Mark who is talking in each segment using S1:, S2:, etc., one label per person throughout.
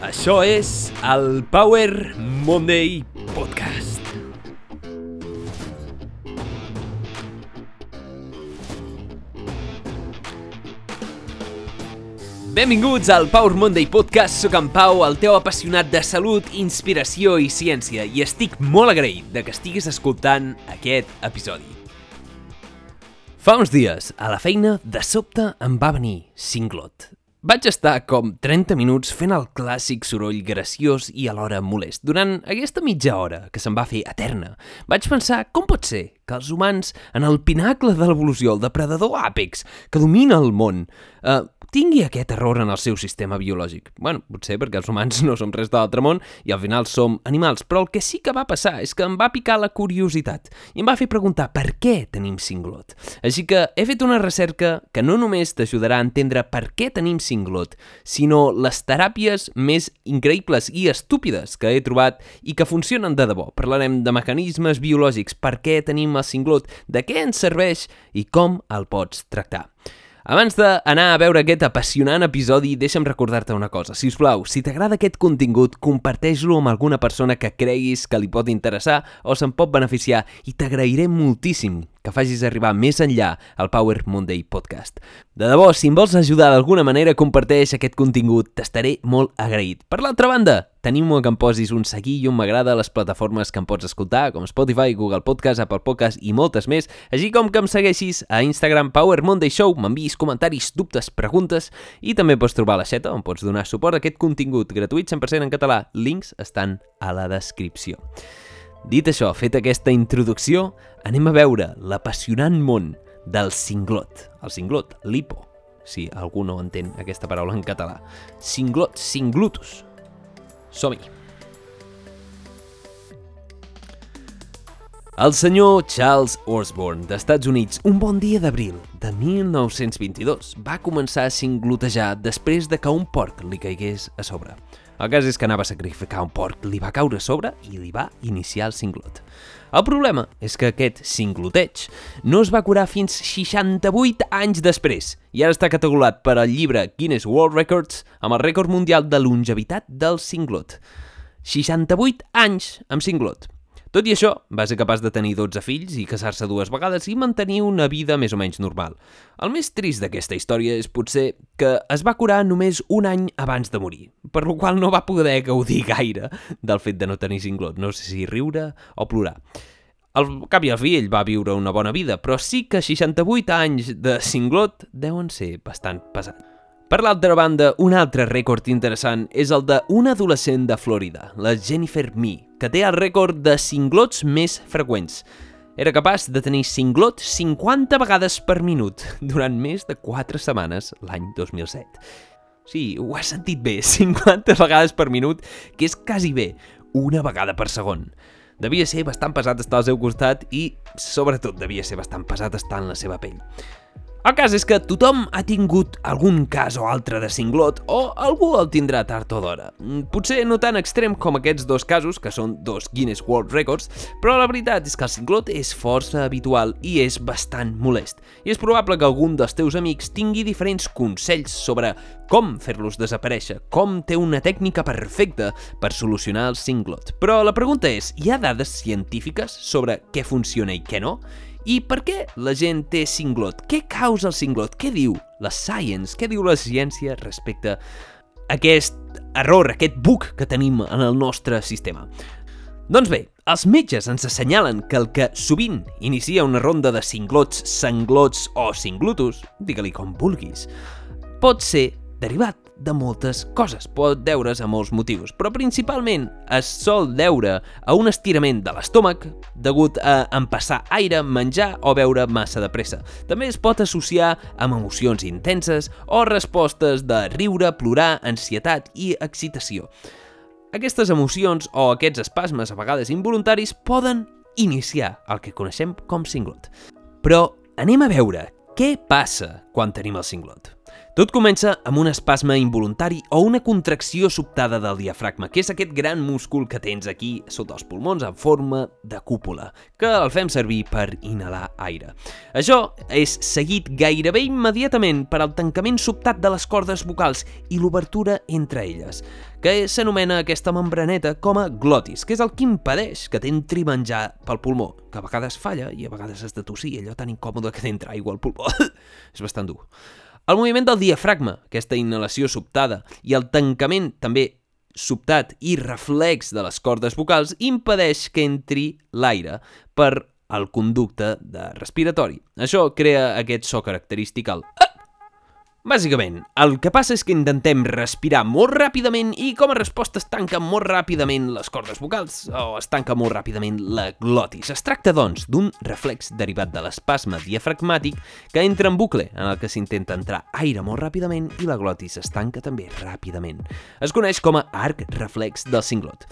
S1: Això és el Power Monday Podcast. Benvinguts al Power Monday Podcast. Soc en Pau, el teu apassionat de salut, inspiració i ciència, i estic molt agraït de que estiguis escoltant aquest episodi. Fa uns dies, a la feina, de sobte em va venir cinglot. Vaig estar com 30 minuts fent el clàssic soroll graciós i alhora molest. Durant aquesta mitja hora, que se'n va fer eterna, vaig pensar com pot ser que els humans, en el pinacle de l'evolució, el depredador àpex, que domina el món, eh, tingui aquest error en el seu sistema biològic. bueno, potser perquè els humans no som res de l'altre món i al final som animals, però el que sí que va passar és que em va picar la curiositat i em va fer preguntar per què tenim cinglot. Així que he fet una recerca que no només t'ajudarà a entendre per què tenim cinglot, sinó les teràpies més increïbles i estúpides que he trobat i que funcionen de debò. Parlarem de mecanismes biològics, per què tenim el cinglot, de què ens serveix i com el pots tractar. Abans d'anar a veure aquest apassionant episodi, deixa'm recordar-te una cosa. Si us plau, si t'agrada aquest contingut, comparteix-lo amb alguna persona que creguis que li pot interessar o se'n pot beneficiar i t'agrairé moltíssim que facis arribar més enllà al Power Monday Podcast. De debò, si em vols ajudar d'alguna manera, comparteix aquest contingut, t'estaré molt agraït. Per l'altra banda, tenim que em posis un seguir i un m'agrada a les plataformes que em pots escoltar, com Spotify, Google Podcast, Apple Podcast i moltes més, així com que em segueixis a Instagram Power Monday Show, m'enviïs comentaris, dubtes, preguntes i també pots trobar la xeta on pots donar suport a aquest contingut gratuït 100% en català. Links estan a la descripció. Dit això, fet aquesta introducció, anem a veure l'apassionant món del cinglot. El cinglot, lipo, si algú no entén aquesta paraula en català. Cinglot, cinglutus. Som-hi. El senyor Charles Osborne, d'Estats Units, un bon dia d'abril de 1922, va començar a cinglotejar després de que un porc li caigués a sobre. El cas és que anava a sacrificar un porc, li va caure a sobre i li va iniciar el cinglot. El problema és que aquest cingloteig no es va curar fins 68 anys després i ara està catalogat per al llibre Guinness World Records amb el rècord mundial de longevitat del cinglot. 68 anys amb cinglot. Tot i això, va ser capaç de tenir 12 fills i casar-se dues vegades i mantenir una vida més o menys normal. El més trist d'aquesta història és potser que es va curar només un any abans de morir, per lo qual no va poder gaudir gaire del fet de no tenir cinglot, no sé si riure o plorar. Al cap i al fi ell va viure una bona vida, però sí que 68 anys de cinglot deuen ser bastant pesats. Per l'altra banda, un altre rècord interessant és el d'un adolescent de Florida, la Jennifer Mee, que té el rècord de cinglots més freqüents. Era capaç de tenir cinglot 50 vegades per minut durant més de 4 setmanes l'any 2007. Sí, ho has sentit bé, 50 vegades per minut, que és quasi bé, una vegada per segon. Devia ser bastant pesat estar al seu costat i, sobretot, devia ser bastant pesat estar en la seva pell. El cas és que tothom ha tingut algun cas o altre de cinglot o algú el tindrà tard o d'hora. Mm, potser no tan extrem com aquests dos casos, que són dos Guinness World Records, però la veritat és que el cinglot és força habitual i és bastant molest. I és probable que algun dels teus amics tingui diferents consells sobre com fer-los desaparèixer, com té una tècnica perfecta per solucionar el cinglot. Però la pregunta és, hi ha dades científiques sobre què funciona i què no? I per què la gent té cinglot? Què causa el cinglot? Què diu la science? Què diu la ciència respecte a aquest error, aquest bug que tenim en el nostre sistema? Doncs bé, els metges ens assenyalen que el que sovint inicia una ronda de cinglots, sanglots o cinglutus, digue-li com vulguis, pot ser derivat de moltes coses, pot deure's a molts motius, però principalment es sol deure a un estirament de l'estómac degut a empassar aire, menjar o beure massa de pressa. També es pot associar amb emocions intenses o respostes de riure, plorar, ansietat i excitació. Aquestes emocions o aquests espasmes, a vegades involuntaris, poden iniciar el que coneixem com cinglot. Però anem a veure què passa quan tenim el cinglot. Tot comença amb un espasme involuntari o una contracció sobtada del diafragma, que és aquest gran múscul que tens aquí sota els pulmons en forma de cúpula, que el fem servir per inhalar aire. Això és seguit gairebé immediatament per al tancament sobtat de les cordes vocals i l'obertura entre elles, que s'anomena aquesta membraneta com a glotis, que és el que impedeix que t'entri menjar pel pulmó, que a vegades falla i a vegades has de tossir, allò tan incòmode que t'entra aigua al pulmó. és bastant dur. El moviment del diafragma, aquesta inhalació sobtada, i el tancament també sobtat i reflex de les cordes vocals impedeix que entri l'aire per al conducte de respiratori. Això crea aquest so característic al Bàsicament, el que passa és que intentem respirar molt ràpidament i com a resposta es tanquen molt ràpidament les cordes vocals o es tanca molt ràpidament la glotis. Es tracta, doncs, d'un reflex derivat de l'espasme diafragmàtic que entra en bucle, en el que s'intenta entrar aire molt ràpidament i la glotis es tanca també ràpidament. Es coneix com a arc reflex del cinglot.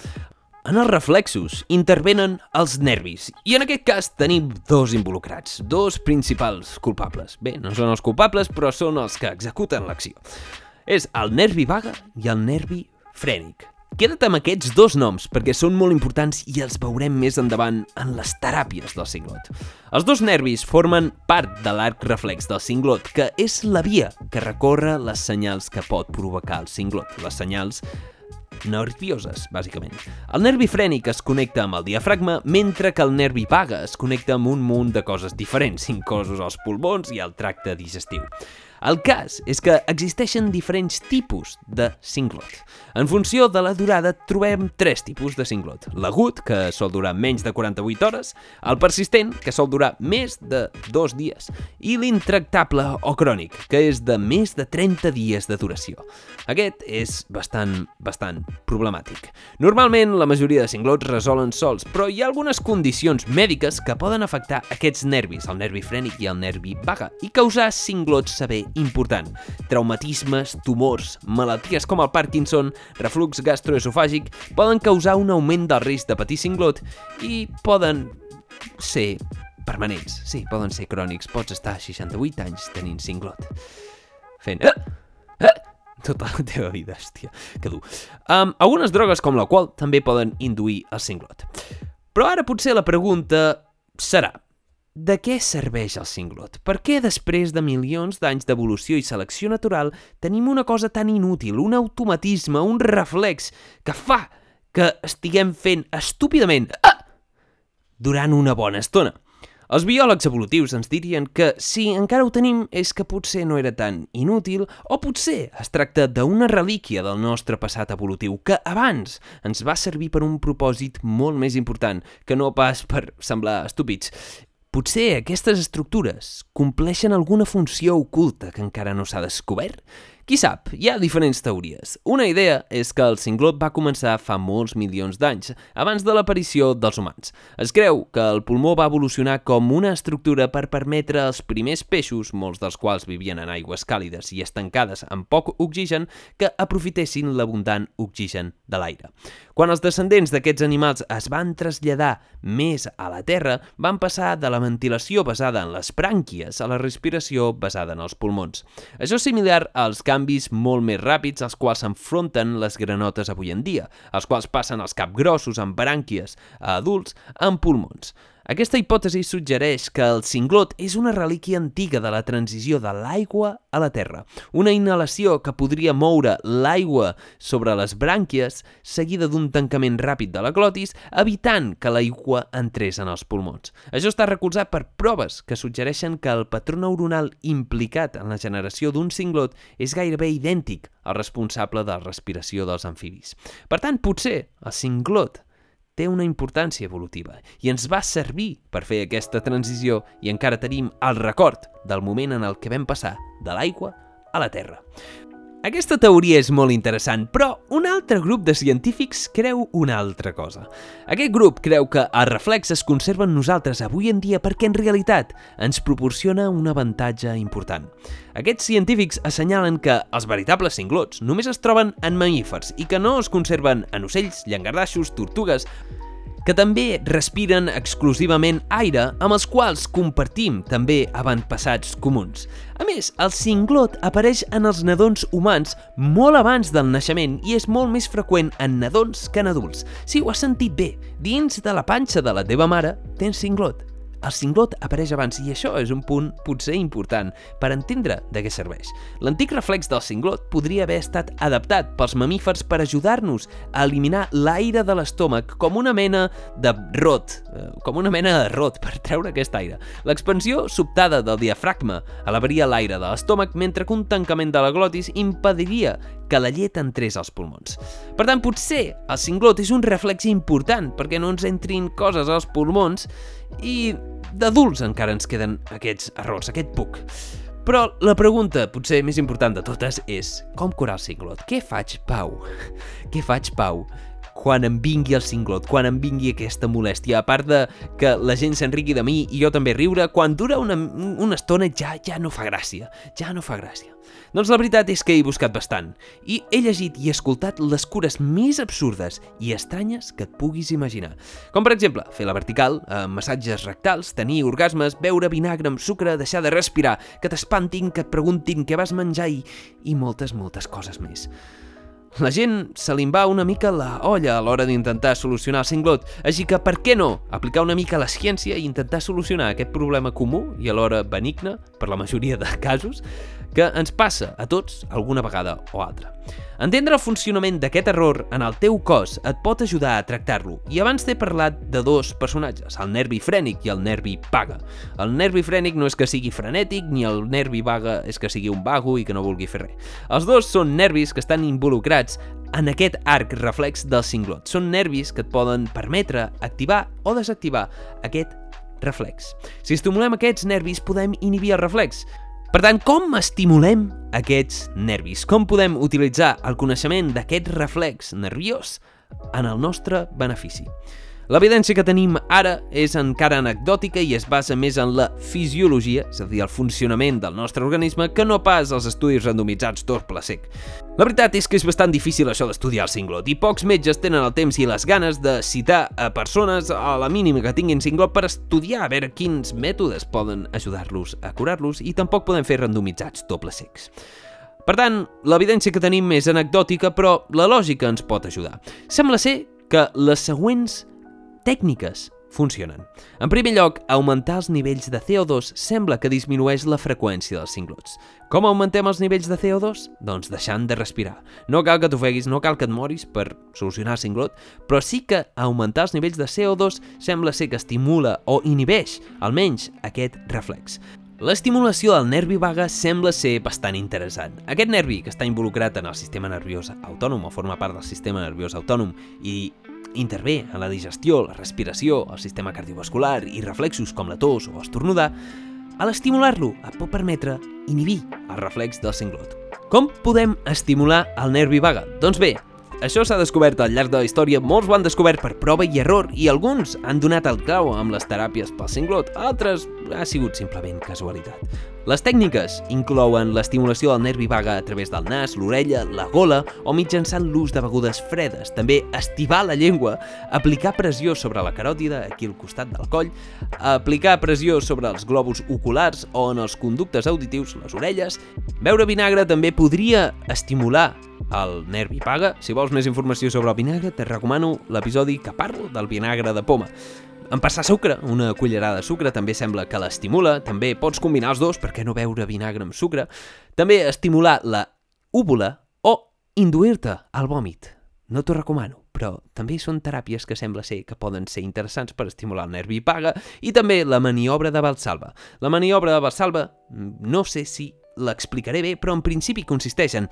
S1: En els reflexos intervenen els nervis i en aquest cas tenim dos involucrats, dos principals culpables. Bé, no són els culpables, però són els que executen l'acció. És el nervi vaga i el nervi frènic. Queda't amb aquests dos noms perquè són molt importants i els veurem més endavant en les teràpies del cinglot. Els dos nervis formen part de l'arc reflex del cinglot, que és la via que recorre les senyals que pot provocar el cinglot, les senyals nervioses, bàsicament. El nervi frènic es connecta amb el diafragma, mentre que el nervi vaga es connecta amb un munt de coses diferents, inclosos els pulmons i el tracte digestiu. El cas és que existeixen diferents tipus de cinglot. En funció de la durada trobem tres tipus de cinglot. L'agut, que sol durar menys de 48 hores, el persistent, que sol durar més de dos dies, i l'intractable o crònic, que és de més de 30 dies de duració. Aquest és bastant, bastant problemàtic. Normalment, la majoria de cinglots resolen sols, però hi ha algunes condicions mèdiques que poden afectar aquests nervis, el nervi frènic i el nervi vaga, i causar cinglots sever important. Traumatismes, tumors, malalties com el Parkinson, reflux gastroesofàgic poden causar un augment del risc de patir cinglot i poden ser permanents. Sí, poden ser crònics. Pots estar a 68 anys tenint cinglot. Fent... Eh, eh, tota la teva vida, hòstia, que dur. Um, algunes drogues com la qual també poden induir el cinglot. Però ara potser la pregunta serà de què serveix el cinglot? Per què després de milions d'anys d'evolució i selecció natural tenim una cosa tan inútil, un automatisme, un reflex que fa que estiguem fent estúpidament ah! durant una bona estona? Els biòlegs evolutius ens dirien que si encara ho tenim és que potser no era tan inútil o potser es tracta d'una relíquia del nostre passat evolutiu que abans ens va servir per un propòsit molt més important que no pas per semblar estúpids Potser aquestes estructures compleixen alguna funció oculta que encara no s'ha descobert? Qui sap, hi ha diferents teories. Una idea és que el cinglot va començar fa molts milions d'anys, abans de l'aparició dels humans. Es creu que el pulmó va evolucionar com una estructura per permetre als primers peixos, molts dels quals vivien en aigües càlides i estancades amb poc oxigen, que aprofitessin l'abundant oxigen de l'aire. Quan els descendents d'aquests animals es van traslladar més a la Terra, van passar de la ventilació basada en les brànquies a la respiració basada en els pulmons. Això és similar als canvis molt més ràpids als quals s'enfronten les granotes avui en dia, els quals passen els capgrossos amb brànquies a adults amb pulmons. Aquesta hipòtesi suggereix que el cinglot és una relíquia antiga de la transició de l'aigua a la terra, una inhalació que podria moure l'aigua sobre les brànquies seguida d'un tancament ràpid de la glotis, evitant que l'aigua entrés en els pulmons. Això està recolzat per proves que suggereixen que el patró neuronal implicat en la generació d'un cinglot és gairebé idèntic al responsable de la respiració dels amfibis. Per tant, potser el cinglot té una importància evolutiva i ens va servir per fer aquesta transició i encara tenim el record del moment en el que vam passar de l'aigua a la terra. Aquesta teoria és molt interessant, però un altre grup de científics creu una altra cosa. Aquest grup creu que els reflexes conserven nosaltres avui en dia perquè en realitat ens proporciona un avantatge important. Aquests científics assenyalen que els veritables cinglots només es troben en mamífers i que no es conserven en ocells, llangardaixos, tortugues, que també respiren exclusivament aire amb els quals compartim també avantpassats comuns. A més, el cinglot apareix en els nadons humans molt abans del naixement i és molt més freqüent en nadons que en adults. Si ho has sentit bé, dins de la panxa de la teva mare tens cinglot. El cinglot apareix abans i això és un punt potser important per entendre de què serveix. L'antic reflex del cinglot podria haver estat adaptat pels mamífers per ajudar-nos a eliminar l'aire de l'estómac com una mena de rot, eh, com una mena de rot per treure aquest aire. L'expansió sobtada del diafragma elevaria l'aire de l'estómac mentre que un tancament de la glotis impediria que la llet entrés als pulmons. Per tant, potser el cinglot és un reflex important perquè no ens entrin coses als pulmons i d'adults encara ens queden aquests errors, aquest puc. Però la pregunta, potser més important de totes, és com curar el cinglot? Què faig, Pau? Què faig, Pau? Quan em vingui el cinglot, quan em vingui aquesta molèstia, a part de que la gent s'enriqui de mi i jo també riure, quan dura una, una estona ja ja no fa gràcia, ja no fa gràcia. Doncs la veritat és que he buscat bastant, i he llegit i escoltat les cures més absurdes i estranyes que et puguis imaginar. Com per exemple, fer la vertical, eh, massatges rectals, tenir orgasmes, beure vinagre amb sucre, deixar de respirar, que t'espantin, que et preguntin què vas menjar i, i moltes, moltes coses més. La gent se li va una mica la olla a l'hora d'intentar solucionar el cinglot, així que per què no aplicar una mica la ciència i intentar solucionar aquest problema comú i alhora benigne, per la majoria de casos, que ens passa a tots alguna vegada o altra. Entendre el funcionament d'aquest error en el teu cos et pot ajudar a tractar-lo, i abans t'he parlat de dos personatges, el nervi frènic i el nervi vaga. El nervi frènic no és que sigui frenètic, ni el nervi vaga és que sigui un vago i que no vulgui fer res. Els dos són nervis que estan involucrats en aquest arc reflex del cinglot. Són nervis que et poden permetre activar o desactivar aquest reflex. Si estimulem aquests nervis, podem inhibir el reflex. Per tant, com estimulem aquests nervis? Com podem utilitzar el coneixement d'aquest reflex nerviós en el nostre benefici? L'evidència que tenim ara és encara anecdòtica i es basa més en la fisiologia, és a dir, el funcionament del nostre organisme, que no pas els estudis randomitzats doble sec. La veritat és que és bastant difícil això d'estudiar el cinglot i pocs metges tenen el temps i les ganes de citar a persones a la mínima que tinguin cinglot per estudiar a veure quins mètodes poden ajudar-los a curar-los i tampoc poden fer randomitzats doble secs. Per tant, l'evidència que tenim és anecdòtica, però la lògica ens pot ajudar. Sembla ser que les següents tècniques funcionen. En primer lloc, augmentar els nivells de CO2 sembla que disminueix la freqüència dels cinglots. Com augmentem els nivells de CO2? Doncs deixant de respirar. No cal que t'ofeguis, no cal que et moris per solucionar el cinglot, però sí que augmentar els nivells de CO2 sembla ser que estimula o inhibeix, almenys, aquest reflex. L'estimulació del nervi vaga sembla ser bastant interessant. Aquest nervi, que està involucrat en el sistema nerviós autònom o forma part del sistema nerviós autònom i intervé en la digestió, la respiració, el sistema cardiovascular i reflexos com la tos o estornudar, a l'estimular-lo et pot permetre inhibir el reflex del cinglot. Com podem estimular el nervi vaga? Doncs bé, això s'ha descobert al llarg de la història, molts ho han descobert per prova i error i alguns han donat el clau amb les teràpies pel cinglot, altres ha sigut simplement casualitat. Les tècniques inclouen l'estimulació del nervi vaga a través del nas, l'orella, la gola o mitjançant l'ús de begudes fredes, també estivar la llengua, aplicar pressió sobre la caròtida, aquí al costat del coll, aplicar pressió sobre els globus oculars o en els conductes auditius, les orelles. Beure vinagre també podria estimular el nervi paga. Si vols més informació sobre el vinagre, te recomano l'episodi que parlo del vinagre de poma. Passar sucre, una cullerada de sucre, també sembla que l'estimula. També pots combinar els dos, perquè no beure vinagre amb sucre. També estimular la úvula o induir-te al vòmit. No t'ho recomano, però també són teràpies que sembla ser que poden ser interessants per estimular el nervi paga i també la maniobra de Valsalva. La maniobra de Valsalva, no sé si l'explicaré bé, però en principi consisteix en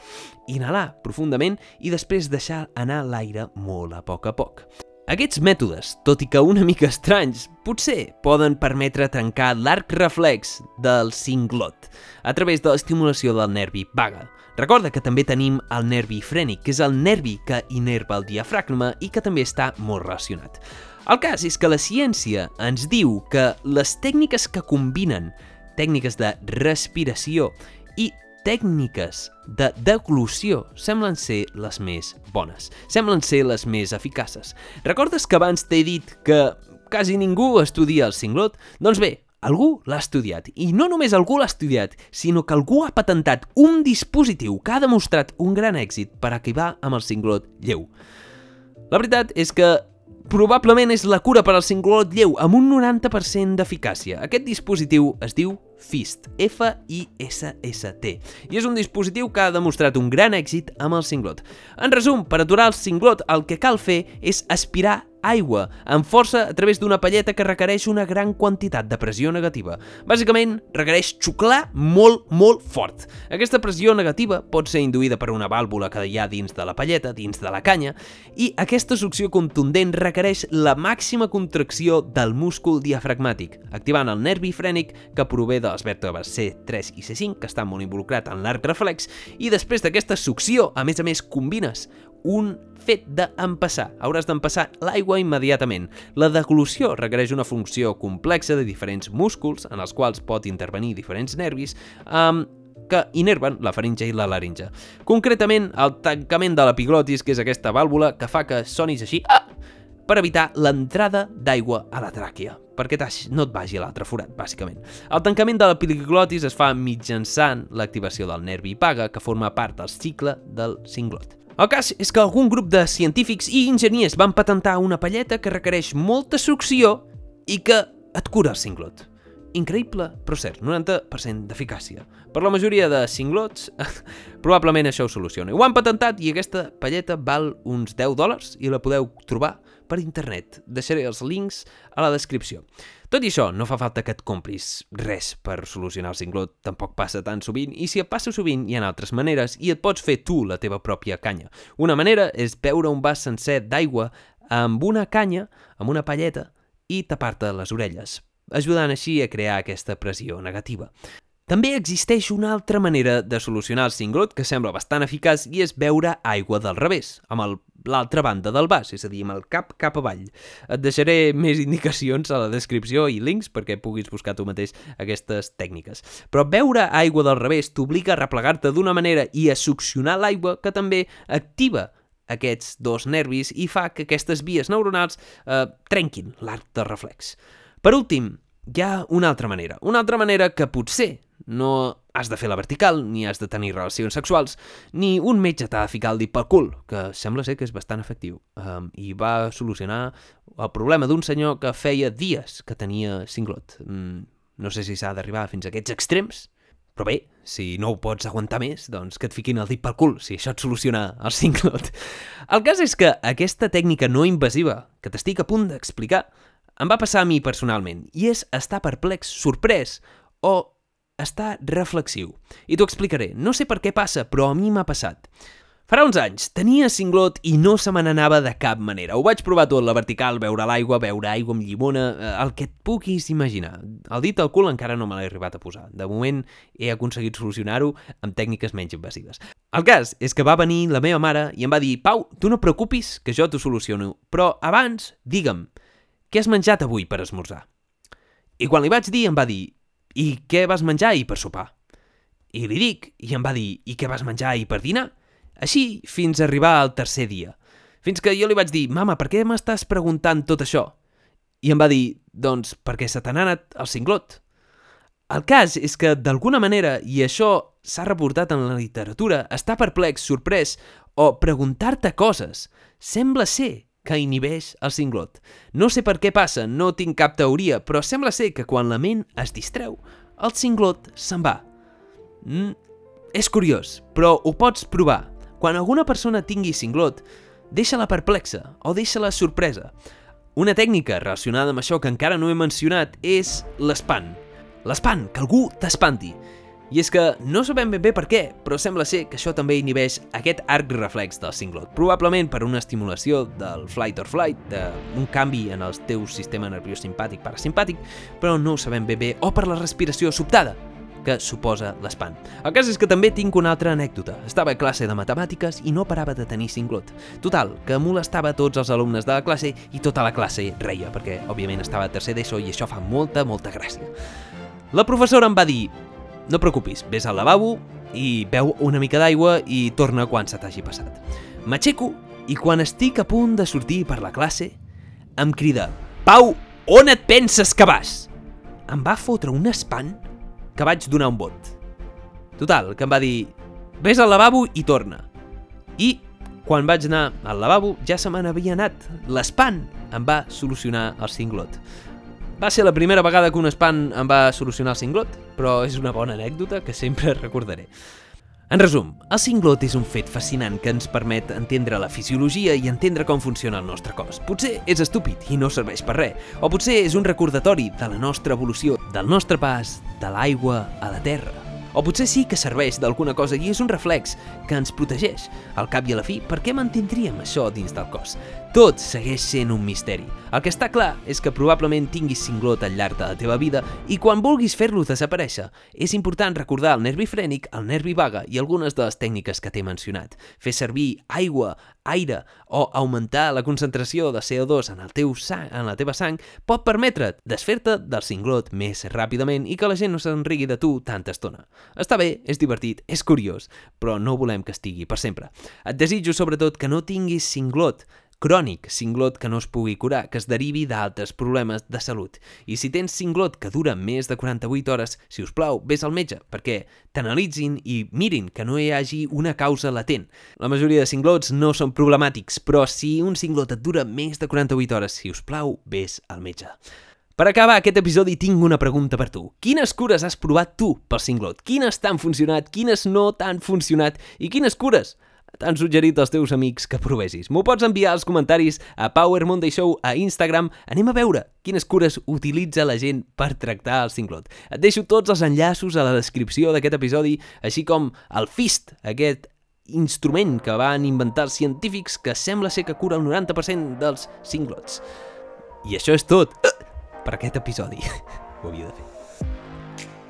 S1: inhalar profundament i després deixar anar l'aire molt a poc a poc. Aquests mètodes, tot i que una mica estranys, potser poden permetre trencar l'arc reflex del cinglot a través de l'estimulació del nervi vaga. Recorda que també tenim el nervi frènic, que és el nervi que inerva el diafragma i que també està molt relacionat. El cas és que la ciència ens diu que les tècniques que combinen tècniques de respiració i tècniques de deglució semblen ser les més bones, semblen ser les més eficaces. Recordes que abans t'he dit que quasi ningú estudia el cinglot? Doncs bé, algú l'ha estudiat. I no només algú l'ha estudiat, sinó que algú ha patentat un dispositiu que ha demostrat un gran èxit per acabar amb el cinglot lleu. La veritat és que probablement és la cura per al cinglot lleu amb un 90% d'eficàcia. Aquest dispositiu es diu FIST, F-I-S-S-T, i és un dispositiu que ha demostrat un gran èxit amb el cinglot. En resum, per aturar el cinglot el que cal fer és aspirar aigua, amb força a través d'una palleta que requereix una gran quantitat de pressió negativa. Bàsicament, requereix xuclar molt, molt fort. Aquesta pressió negativa pot ser induïda per una vàlvula que hi ha dins de la palleta, dins de la canya, i aquesta succió contundent requereix la màxima contracció del múscul diafragmàtic, activant el nervi frènic que prové de les vèrtebres C3 i C5, que estan molt involucrat en l'arc reflex, i després d'aquesta succió, a més a més, combines un fet d'empassar. Hauràs d'empassar l'aigua immediatament. La deglució requereix una funció complexa de diferents músculs en els quals pot intervenir diferents nervis um, que inerven la faringe i la laringe. Concretament, el tancament de l'epiglotis, que és aquesta vàlvula que fa que sonis així ah! per evitar l'entrada d'aigua a la tràquea, perquè no et vagi a l'altre forat, bàsicament. El tancament de l'epiglotis es fa mitjançant l'activació del nervi paga, que forma part del cicle del cinglot. El cas és que algun grup de científics i enginyers van patentar una palleta que requereix molta succió i que et cura el cinglot. Increïble, però cert, 90% d'eficàcia. Per la majoria de cinglots, probablement això ho soluciona. Ho han patentat i aquesta palleta val uns 10 dòlars i la podeu trobar per internet. Deixaré els links a la descripció. Tot i això, no fa falta que et compris res per solucionar el cinglot, tampoc passa tan sovint, i si et passa sovint hi ha altres maneres i et pots fer tu la teva pròpia canya. Una manera és beure un vas sencer d'aigua amb una canya, amb una palleta, i tapar-te les orelles, ajudant així a crear aquesta pressió negativa. També existeix una altra manera de solucionar el cinglot que sembla bastant eficaç i és beure aigua del revés, amb l'altra banda del vas, és a dir, amb el cap cap avall. Et deixaré més indicacions a la descripció i links perquè puguis buscar tu mateix aquestes tècniques. Però beure aigua del revés t'obliga a replegar-te d'una manera i a succionar l'aigua que també activa aquests dos nervis i fa que aquestes vies neuronals eh, trenquin l'arc de reflex. Per últim, hi ha una altra manera. Una altra manera que potser no has de fer la vertical, ni has de tenir relacions sexuals, ni un metge t'ha de ficar el dit pel cul, que sembla ser que és bastant efectiu. Um, I va solucionar el problema d'un senyor que feia dies que tenia cinglot. Um, no sé si s'ha d'arribar fins a aquests extrems, però bé, si no ho pots aguantar més, doncs que et fiquin el dit pel cul, si això et soluciona el cinglot. El cas és que aquesta tècnica no invasiva, que t'estic a punt d'explicar, em va passar a mi personalment, i és estar perplex, sorprès o està reflexiu. I t'ho explicaré. No sé per què passa, però a mi m'ha passat. Farà uns anys, tenia cinglot i no se me n'anava de cap manera. Ho vaig provar tot, la vertical, veure l'aigua, veure aigua amb llimona, eh, el que et puguis imaginar. El dit al cul encara no me l'he arribat a posar. De moment he aconseguit solucionar-ho amb tècniques menys invasives. El cas és que va venir la meva mare i em va dir Pau, tu no preocupis, que jo t'ho soluciono, però abans, digue'm, què has menjat avui per esmorzar? I quan li vaig dir, em va dir i què vas menjar ahir per sopar? I li dic, i em va dir, i què vas menjar ahir per dinar? Així fins a arribar al tercer dia. Fins que jo li vaig dir, mama, per què m'estàs preguntant tot això? I em va dir, doncs perquè se t'ha anat el cinglot. El cas és que, d'alguna manera, i això s'ha reportat en la literatura, estar perplex, sorprès o preguntar-te coses sembla ser que inhibeix el cinglot. No sé per què passa, no tinc cap teoria, però sembla ser que quan la ment es distreu, el cinglot se'n va. Mm, és curiós, però ho pots provar. Quan alguna persona tingui cinglot, deixa-la perplexa o deixa-la sorpresa. Una tècnica relacionada amb això que encara no he mencionat és l'espant. L'espant, que algú t'espanti. I és que no sabem ben bé per què, però sembla ser que això també inhibeix aquest arc reflex del cinglot, probablement per una estimulació del flight or flight, d'un canvi en el teu sistema nerviós simpàtic parasimpàtic, però no ho sabem ben bé, o per la respiració sobtada, que suposa l'espant. El cas és que també tinc una altra anècdota. Estava a classe de matemàtiques i no parava de tenir cinglot. Total, que molestava tots els alumnes de la classe i tota la classe reia, perquè òbviament estava a tercer d'ESO i això fa molta, molta gràcia. La professora em va dir, no preocupis, vés al lavabo i beu una mica d'aigua i torna quan se t'hagi passat. M'aixeco i quan estic a punt de sortir per la classe, em crida Pau, on et penses que vas? Em va fotre un espant que vaig donar un vot. Total, que em va dir Ves al lavabo i torna. I quan vaig anar al lavabo ja se me n'havia anat. L'espant em va solucionar el cinglot. Va ser la primera vegada que un espant em va solucionar el cinglot, però és una bona anècdota que sempre recordaré. En resum, el cinglot és un fet fascinant que ens permet entendre la fisiologia i entendre com funciona el nostre cos. Potser és estúpid i no serveix per res, o potser és un recordatori de la nostra evolució, del nostre pas de l'aigua a la terra. O potser sí que serveix d'alguna cosa i és un reflex que ens protegeix. Al cap i a la fi, per què mantindríem això dins del cos? Tot segueix sent un misteri. El que està clar és que probablement tinguis cinglot al llarg de la teva vida i quan vulguis fer-lo desaparèixer, és important recordar el nervi frènic, el nervi vaga i algunes de les tècniques que t'he mencionat. Fer servir aigua, aire o augmentar la concentració de CO2 en, el teu sang, en la teva sang pot permetre't desfer-te del cinglot més ràpidament i que la gent no se'n rigui de tu tanta estona. Està bé, és divertit, és curiós, però no volem que estigui per sempre. Et desitjo sobretot que no tinguis cinglot, crònic, cinglot que no es pugui curar, que es derivi d'altres problemes de salut. I si tens cinglot que dura més de 48 hores, si us plau, vés al metge, perquè t'analitzin i mirin que no hi hagi una causa latent. La majoria de cinglots no són problemàtics, però si un cinglot et dura més de 48 hores, si us plau, vés al metge. Per acabar aquest episodi tinc una pregunta per tu. Quines cures has provat tu pel cinglot? Quines t'han funcionat, quines no t'han funcionat i quines cures t'han suggerit els teus amics que provessis. M'ho pots enviar als comentaris a Power Monday Show a Instagram. Anem a veure quines cures utilitza la gent per tractar el cinglot. Et deixo tots els enllaços a la descripció d'aquest episodi, així com el FIST, aquest instrument que van inventar els científics que sembla ser que cura el 90% dels cinglots. I això és tot per aquest episodi. Ho havia de fer.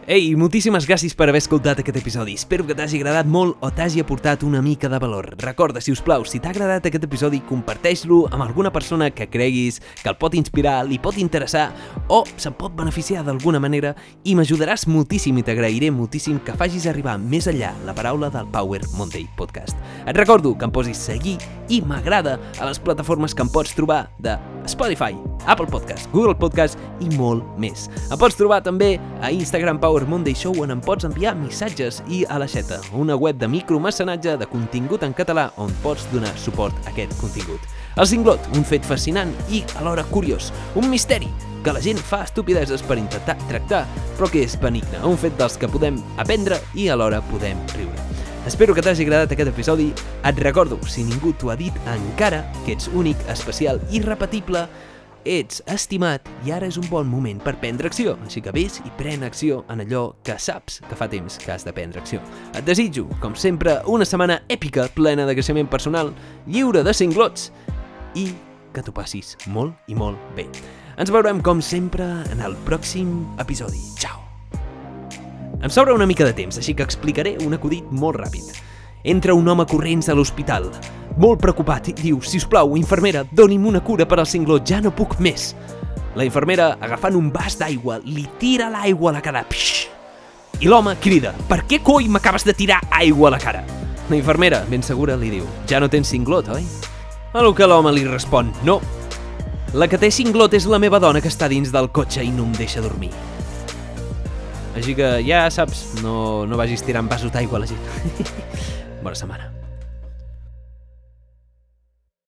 S1: Ei, moltíssimes gràcies per haver escoltat aquest episodi. Espero que t'hagi agradat molt o t'hagi aportat una mica de valor. Recorda, si us plau, si t'ha agradat aquest episodi, comparteix-lo amb alguna persona que creguis que el pot inspirar, li pot interessar o se'n pot beneficiar d'alguna manera i m'ajudaràs moltíssim i t'agrairé moltíssim que facis arribar més enllà la paraula del Power Monday Podcast. Et recordo que em posis seguir i m'agrada a les plataformes que em pots trobar de Spotify, Apple Podcast, Google Podcast i molt més. Em pots trobar també a Instagram Power Monday Show on em pots enviar missatges i a la xeta, una web de micromecenatge de contingut en català on pots donar suport a aquest contingut. El cinglot, un fet fascinant i alhora curiós, un misteri que la gent fa estupideses per intentar tractar, però que és benigne, un fet dels que podem aprendre i alhora podem riure. Espero que t'hagi agradat aquest episodi. Et recordo, si ningú t'ho ha dit encara, que ets únic, especial i repetible, ets estimat i ara és un bon moment per prendre acció, així que vés i pren acció en allò que saps que fa temps que has de prendre acció. Et desitjo, com sempre, una setmana èpica, plena de creixement personal, lliure de cinglots i que t'ho passis molt i molt bé. Ens veurem, com sempre, en el pròxim episodi. Ciao! Em sobra una mica de temps, així que explicaré un acudit molt ràpid. Entra un home corrents a l'hospital molt preocupat, i diu, si us plau, infermera, doni'm una cura per al cinglot, ja no puc més. La infermera, agafant un vas d'aigua, li tira l'aigua a la cara. Psh! I l'home crida, per què coi m'acabes de tirar aigua a la cara? La infermera, ben segura, li diu, ja no tens cinglot, oi? A lo que l'home li respon, no. La que té cinglot és la meva dona que està dins del cotxe i no em deixa dormir. Així que ja saps, no, no vagis tirant vasos d'aigua a la gent. Bona setmana.